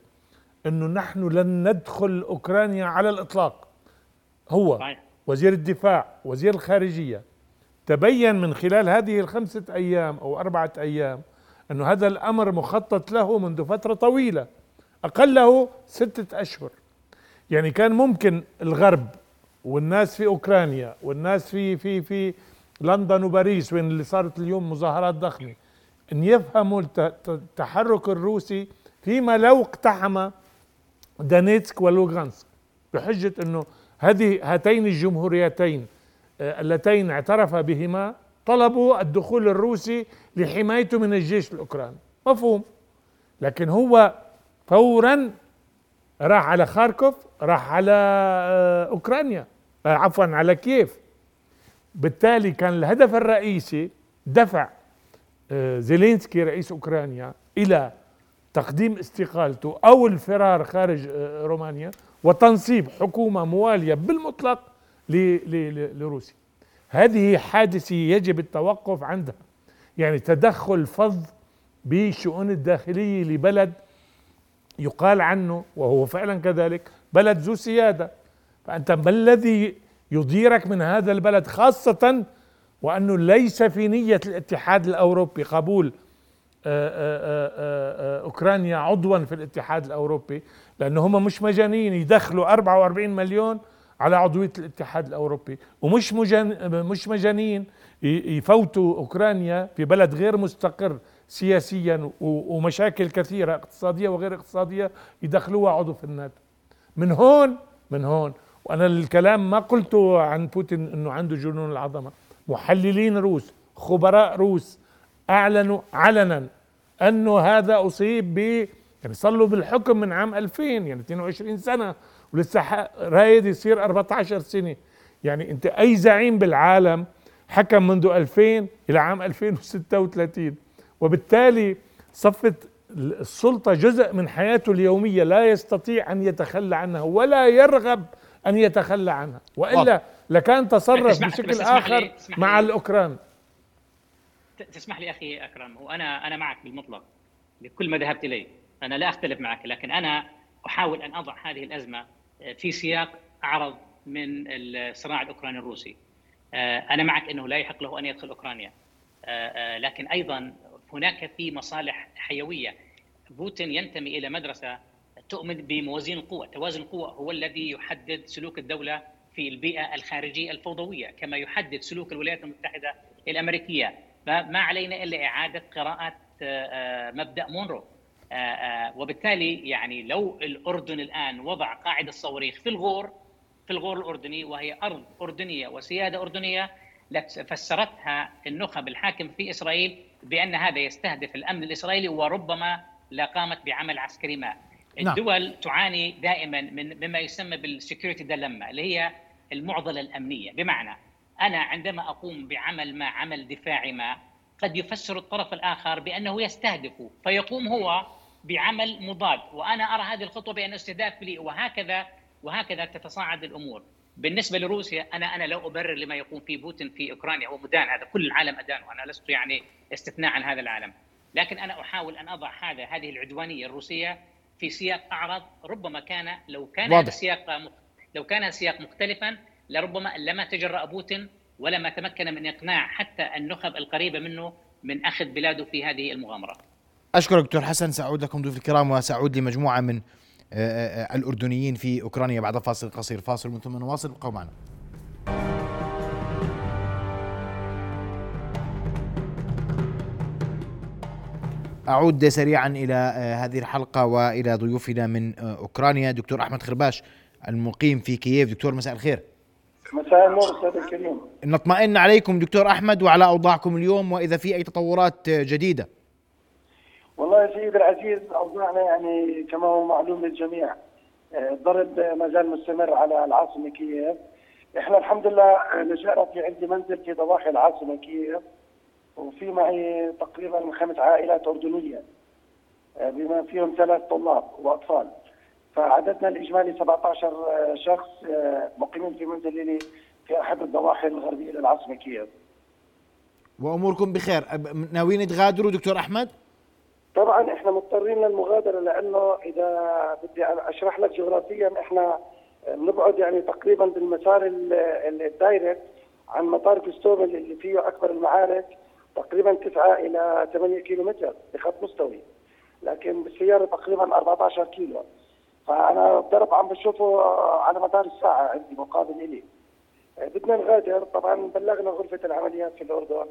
إنه نحن لن ندخل أوكرانيا على الإطلاق هو صحيح. وزير الدفاع وزير الخارجية تبين من خلال هذه الخمسة أيام أو أربعة أيام إنه هذا الأمر مخطط له منذ فترة طويلة أقله ستة أشهر يعني كان ممكن الغرب والناس في أوكرانيا والناس في في في لندن وباريس وين اللي صارت اليوم مظاهرات ضخمة. إن يفهموا التحرك الروسي فيما لو اقتحم دانيتسك ولوغانسك بحجة إنه هذه هاتين الجمهوريتين آه، اللتين اعترف بهما طلبوا الدخول الروسي لحمايته من الجيش الأوكراني. مفهوم. لكن هو فورا راح على خاركوف راح على آه، أوكرانيا. عفوا على كيف؟ بالتالي كان الهدف الرئيسي دفع آه، زيلينسكي رئيس أوكرانيا إلى تقديم استقالته أو الفرار خارج آه، رومانيا وتنصيب حكومة موالية بالمطلق لروسيا. هذه حادثة يجب التوقف عندها يعني تدخل فظ بالشؤون الداخلية لبلد يقال عنه وهو فعلا كذلك بلد ذو سيادة. فأنت ما الذي يضيرك من هذا البلد خاصة وأنه ليس في نية الاتحاد الأوروبي قبول آه، آه، آه، أوكرانيا عضوا في الاتحاد الأوروبي لأنه هم مش مجانين يدخلوا 44 مليون على عضوية الاتحاد الأوروبي ومش مش مجانين يفوتوا أوكرانيا في بلد غير مستقر سياسيا ومشاكل كثيرة اقتصادية وغير اقتصادية يدخلوها عضو في الناتو. من هون من هون وأنا الكلام ما قلته عن بوتين إنه عنده جنون العظمة. محللين روس خبراء روس أعلنوا علنا أنه هذا أصيب يعني صار له بالحكم من عام 2000 يعني 22 سنة ولسه رايد يصير 14 سنة. يعني أنت أي زعيم بالعالم حكم منذ 2000 إلى عام 2036 وبالتالي صفت السلطة جزء من حياته اليومية لا يستطيع أن يتخلى عنها ولا يرغب أن يتخلى عنها. وإلا لكان تصرف بشكل آخر مع الأوكران. تسمح لي أخي أكرم وأنا أنا معك بالمطلق لكل ما ذهبت إليه. أنا لا أختلف معك لكن أنا أحاول أن أضع هذه الأزمة في سياق اعرض من الصراع الأوكراني الروسي. أنا معك إنه لا يحق له أن يدخل أوكرانيا. لكن أيضا هناك في مصالح حيوية. بوتين ينتمي إلى مدرسة تؤمن بموازين القوى، توازن القوى هو الذي يحدد سلوك الدولة في البيئة الخارجية الفوضوية كما يحدد سلوك الولايات المتحدة الأمريكية، فما علينا إلا إعادة قراءة مبدأ مونرو. وبالتالي يعني لو الأردن الآن وضع قاعدة صواريخ في الغور في الغور الأردني وهي أرض أردنية وسيادة أردنية فسرتها النخب الحاكمة في إسرائيل بأن هذا يستهدف الأمن الإسرائيلي وربما لقامت بعمل عسكري ما. الدول نعم. تعاني دائما من مما يسمى بال security dilemma اللي هي المعضلة الأمنية، بمعنى أنا عندما أقوم بعمل ما عمل دفاعي ما قد يفسر الطرف الآخر بأنه يستهدف فيقوم هو بعمل مضاد وأنا أرى هذه الخطوة بأن استهداف لي وهكذا وهكذا تتصاعد الأمور. بالنسبة لروسيا أنا أنا لا أبرر لما يقوم فيه بوتين في أوكرانيا هو مدان هذا كل العالم أدان وأنا لست يعني استثناء عن هذا العالم لكن أنا أحاول أن أضع هذا هذه العدوانية الروسية في سياق اعرض ربما كان لو كان هذا السياق لو كان السياق مختلفا لربما لما تجرأ بوتين ولما تمكن من إقناع حتى النخب القريبة منه من أخذ بلاده في هذه المغامرة. أشكرك دكتور حسن سأعود لكم ضيوف الكرام وسأعود لمجموعة من الأردنيين في أوكرانيا بعد فاصل قصير. فاصل من ثم نواصل ابقوا معنا. أعود سريعا إلى هذه الحلقة وإلى ضيوفنا من أوكرانيا. دكتور أحمد خرباش المقيم في كييف. دكتور مساء الخير. مساء النور أستاذ الكريم. نطمئن عليكم دكتور أحمد وعلى أوضاعكم اليوم وإذا في أي تطورات جديدة. والله يا سيدي العزيز أوضاعنا يعني كما هو معلوم للجميع الضرب ما زال مستمر على العاصمة كييف. إحنا الحمد لله نشأنا في عندي منزل في ضواحي العاصمة كييف. وفي معي تقريبا خمس عائلات أردنية بما فيهم ثلاث طلاب وأطفال. فعددنا الإجمالي 17 شخص مقيمين في منزل لي في أحد الضواحي الغربية للعاصمه كييف. وأموركم بخير. ناويين تغادروا دكتور أحمد؟ طبعا إحنا مضطرين للمغادرة لأنه إذا بدي أشرح لك جغرافيا إحنا بنبعد يعني تقريبا بالمسار الدايركت عن مطار كستوبل اللي فيه أكبر المعارك. تقريبا 9 إلى 8 كيلو متر بخط مستوي لكن بالسيارة تقريبا 14 كيلو. فأنا الضرب عم بشوفه على مدار الساعة عندي مقابل إلي. بدنا نغادر. طبعا بلغنا غرفة العمليات في الأردن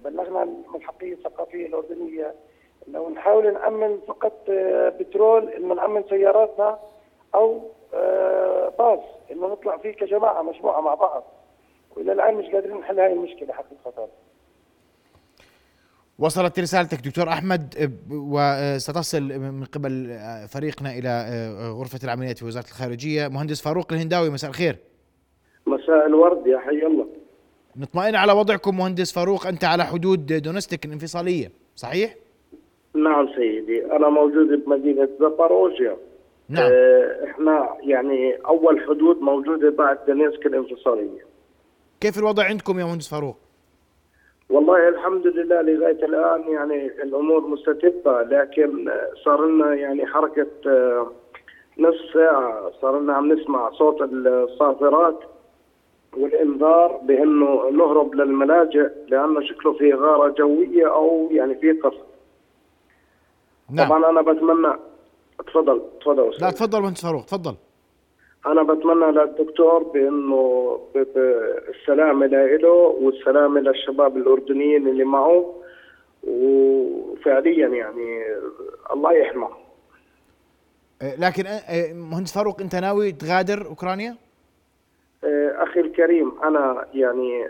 بلغنا الملحقية الثقافية الأردنية. لو نحاول نأمن فقط بترول إنه نأمن سياراتنا أو باص إنه نطلع فيه كجماعة مجموعة مع بعض. وإلى الآن مش قادرين نحل هاي المشكلة حقيقة. وصلت رسالتك دكتور أحمد وستصل من قبل فريقنا إلى غرفة العمليات في وزارة الخارجية. مهندس فاروق الهنداوي مساء الخير. مساء الورد يا حي الله. نطمئن على وضعكم مهندس فاروق أنت على حدود دونستيك الانفصالية صحيح؟ نعم سيدي أنا موجود بمدينة زاباروجيا. نعم. إحنا يعني أول حدود موجودة بعد دونيسك الانفصالية. كيف الوضع عندكم يا مهندس فاروق؟ والله الحمد لله لغاية الآن يعني الأمور مستتبة لكن صار لنا يعني حركة آه نص ساعة صار لنا عم نسمع صوت الصافرات والإنذار بأنه نهرب للملاجئ لأنه شكله في غارة جوية أو يعني في قصف نعم. طبعا أنا بتمنى. تفضل تفضل لا تفضل مهندس فاروق تفضل. أنا بتمنى للدكتور بأنه السلامه له والسلامه للشباب الأردنيين اللي معه وفعليا يعني الله يحمه لكن مهندس فاروق أنت ناوي تغادر أوكرانيا؟ أخي الكريم أنا يعني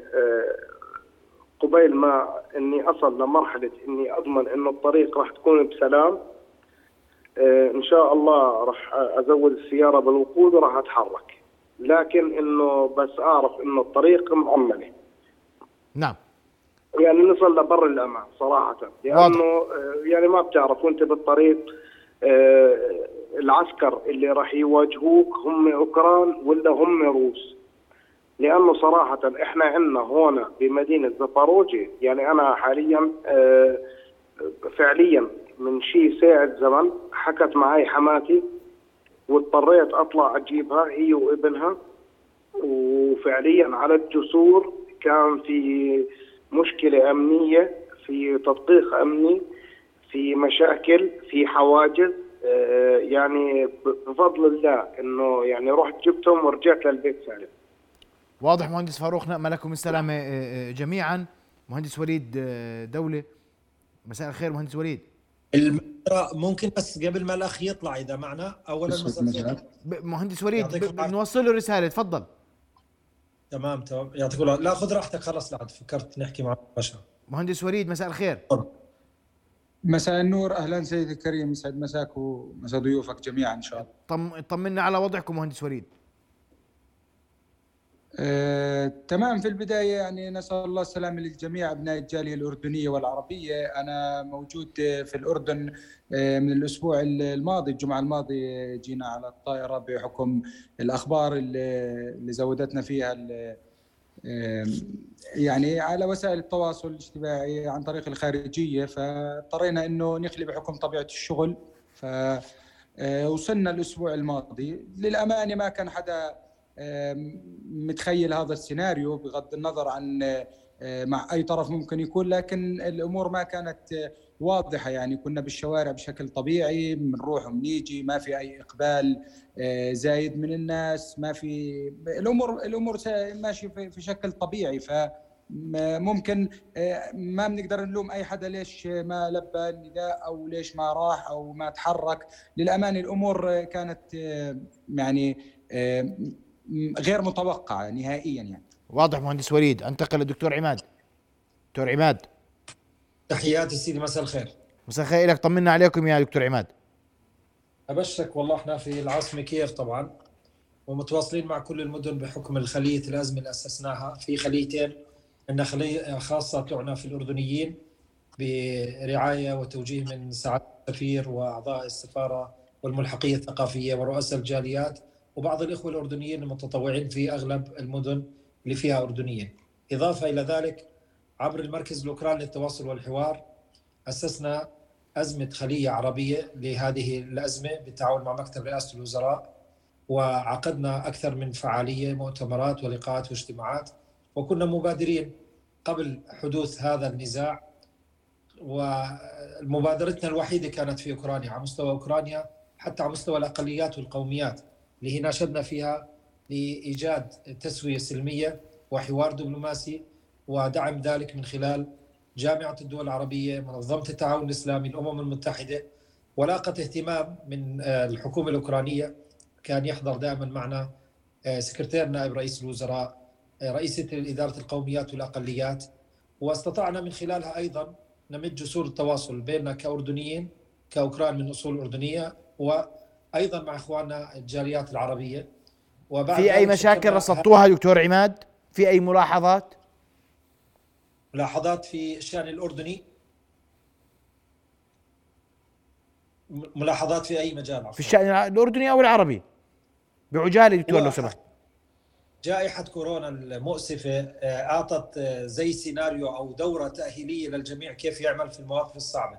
قبيل ما إني أصل لمرحلة إني أضمن إنه الطريق راح تكون بسلام إن شاء الله راح أزود السيارة بالوقود وراح أتحرك. لكن إنه بس أعرف إنه الطريق مؤمنة. نعم. يعني نصل لبر الأمان صراحة. لأنه آه، يعني ما بتعرف وأنت بالطريق آه، العسكر اللي راح يواجهوك هم أوكران ولا هم روس. لأنه صراحة إحنا عندنا هون بمدينة زفاروجي يعني أنا حاليا فعليا من شيء ساعة زمن حكت معي حماتي واضطريت أطلع أجيبها هي وابنها. وفعليا على الجسور كان في مشكلة أمنية في تدقيق أمني في مشاكل في حواجز. آه، يعني بفضل الله إنه يعني رحت جبتهم ورجعت للبيت سالم. واضح مهندس فاروق نأمل لكم السلامة آه، آه، جميعا. مهندس وليد دولة. مساء الخير مهندس وليد. ممكن بس قبل ما الأخ يطلع إذا معنا اولا مهندس وليد بنوصل له رسالة تفضل. تمام تمام. يعطيك الله لا خذ راحتك خلص لا فكرت نحكي مع باشا مهندس وليد مساء الخير. مساء النور. أهلا سيدي الكريم يسعد مساك ومساء ضيوفك جميعا إن شاء الله. طم طمنا على وضعكم مهندس وليد. آه، تمام. في البداية يعني نسأل الله السلامة للجميع أبناء الجالية الأردنية والعربية. أنا موجود في الأردن آه، من الأسبوع الماضي الجمعة الماضية جينا على الطائرة بحكم الأخبار اللي زودتنا فيها يعني على وسائل التواصل الاجتماعي عن طريق الخارجية. فاضطرينا أنه نخلي بحكم طبيعة الشغل. فوصلنا آه، الأسبوع الماضي. للأمانة ما كان حدا متخيل هذا السيناريو بغض النظر عن آه، مع أي طرف ممكن يكون لكن الأمور ما كانت آه، واضحة. يعني كنا بالشوارع بشكل طبيعي بنروح وبنيجي ما في أي إقبال آه، زايد من الناس ما في الأمور الأمور ماشيه في شكل طبيعي. ف ممكن ما بنقدر نلوم أي حدا ليش ما لبى النداء أو ليش ما راح أو ما تحرك. للأمانة الأمور كانت يعني غير متوقعة نهائيا يعني. واضح مهندس وليد. انتقل للدكتور عماد. دكتور عماد. تحياتي سيدي مساء الخير. مساء الخير لك. طمنا عليكم يا دكتور عماد. أبشرك والله إحنا في العاصمة كييف طبعا ومتواصلين مع كل المدن بحكم الخليه الأزمة اللي أسسناها. في خليتين عندنا خليه خاصة تعنى في الأردنيين برعاية وتوجيه من سعادة السفير وأعضاء السفارة والملحقية الثقافية ورؤساء الجاليات. وبعض الإخوة الأردنيين المتطوعين في أغلب المدن اللي فيها أردنيين. إضافة إلى ذلك عبر المركز الأوكراني للتواصل والحوار أسسنا أزمة خلية عربية لهذه الأزمة بالتعاون مع مكتب رئاسة الوزراء وعقدنا أكثر من فعالية مؤتمرات ولقاءات واجتماعات وكنا مبادرين قبل حدوث هذا النزاع. ومبادرتنا الوحيدة كانت في أوكرانيا على مستوى أوكرانيا حتى على مستوى الأقليات والقوميات. اللي هي ناشدنا فيها لإيجاد تسوية سلمية وحوار دبلوماسي ودعم ذلك من خلال جامعة الدول العربية، منظمة التعاون الإسلامي، الأمم المتحدة. ولاقت اهتمام من آه، الحكومة الأوكرانية كان يحضر دائما معنا آه، سكرتير نائب رئيس الوزراء آه، رئيسة إدارة القوميات والأقليات. واستطعنا من خلالها أيضا نمد جسور التواصل بيننا كأردنيين كأوكران من أصول أردنية أيضا مع إخواننا الجاليات العربية. وبعد في أي مشاكل رصدتوها دكتور عماد؟ في أي ملاحظات؟ ملاحظات في الشأن الأردني؟ ملاحظات في أي مجال في الشأن الأردني أو العربي؟ بعجالة دكتور لو سمحت. جائحة كورونا المؤسفة آه، أعطت آه، زي سيناريو أو دورة تأهيلية للجميع كيف يعمل في المواقف الصعبة.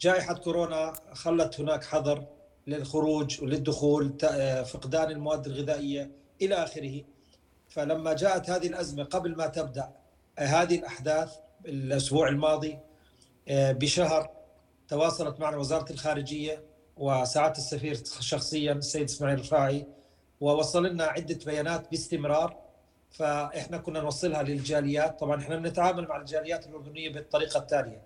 جائحة كورونا خلت هناك حظر. للخروج وللدخول فقدان المواد الغذائية إلى آخره. فلما جاءت هذه الأزمة قبل ما تبدأ هذه الأحداث الأسبوع الماضي آه، بشهر تواصلت معنا وزارة الخارجية وسعاده السفير شخصيا السيد إسماعيل رفاعي ووصل لنا عدة بيانات باستمرار. فإحنا كنا نوصلها للجاليات. طبعا إحنا بنتعامل مع الجاليات الأردنية بالطريقة التالية.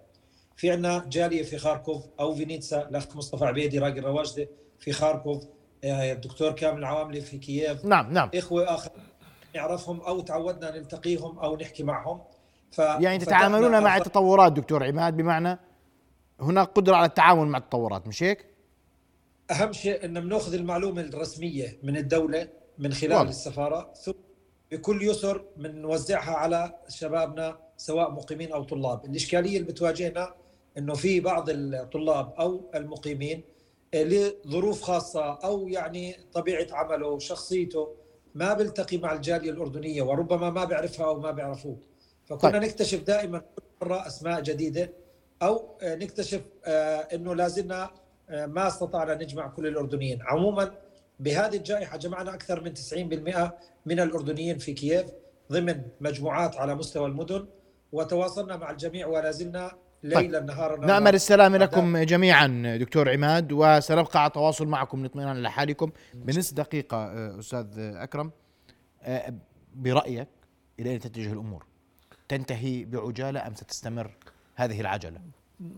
في عندنا جالية في خاركوف أو فينيتسا الأخ مصطفى عبيدي راجل رواجده في خاركوف آه، الدكتور كامل العواملي في كييف نعم نعم إخوة آخر نعرفهم أو تعودنا نلتقيهم أو نحكي معهم ف يعني تتعاملون مع التطورات دكتور عماد بمعنى هناك قدرة على التعامل مع التطورات مش هيك؟ أهم شيء إن بنأخذ المعلومة الرسمية من الدولة من خلال واضح. السفارة ثم بكل يسر بنوزعها على شبابنا سواء مقيمين أو طلاب، الإشكالية اللي بتواجهنا إنه في بعض الطلاب أو المقيمين لظروف خاصة أو يعني طبيعة عمله شخصيته ما بيلتقي مع الجالية الأردنية وربما ما بيعرفها أو ما بيعرفوه فكنا طيب. نكتشف دائما مره أسماء جديدة أو نكتشف آه، إنه لازلنا آه، ما استطعنا نجمع كل الأردنيين عموما بهذه الجائحة جمعنا أكثر من 90% من الأردنيين في كييف ضمن مجموعات على مستوى المدن وتواصلنا مع الجميع ولا زلنا ليلا نهارا نأمل السلامة لكم جميعا دكتور عماد وسنبقى على تواصل معكم لاطمئنان لحالكم بنص دقيقة آه، أستاذ أكرم. آه، برأيك إلى أين تتجه الأمور؟ تنتهي بعجالة أم ستستمر هذه العجلة؟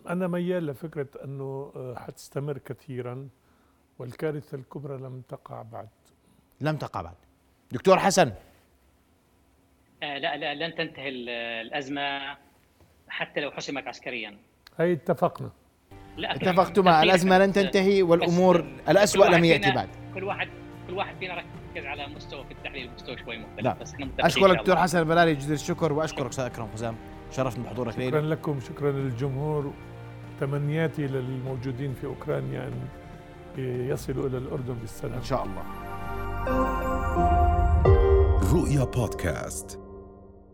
أنا ميال لفكرة أنه آه، حتستمر كثيرا والكارثة الكبرى لم تقع بعد. لم تقع بعد. دكتور حسن. آه، لا لا لن تنتهي ال- الأزمة. حتى لو حسمت عسكريا. هي اتفقنا. لا اتفقتما. الأزمة لن تنتهي الأسوأ واحد لم فينا- بعد. كل واحد كل واحد فينا ركز على مستوى في التحليل مستوى شوي مختلف لا. بس إحنا شاء دكتور. حسن البلالي جزيل الشكر وأشكرك أستاذ أكرم حسام. شرفنا بحضورك شكرا ليلة لكم شكرا للجمهور. تمنياتي للموجودين في أوكرانيا أن يصلوا إلى الأردن بالسلام. إن شاء الله. رؤيا بودكاست.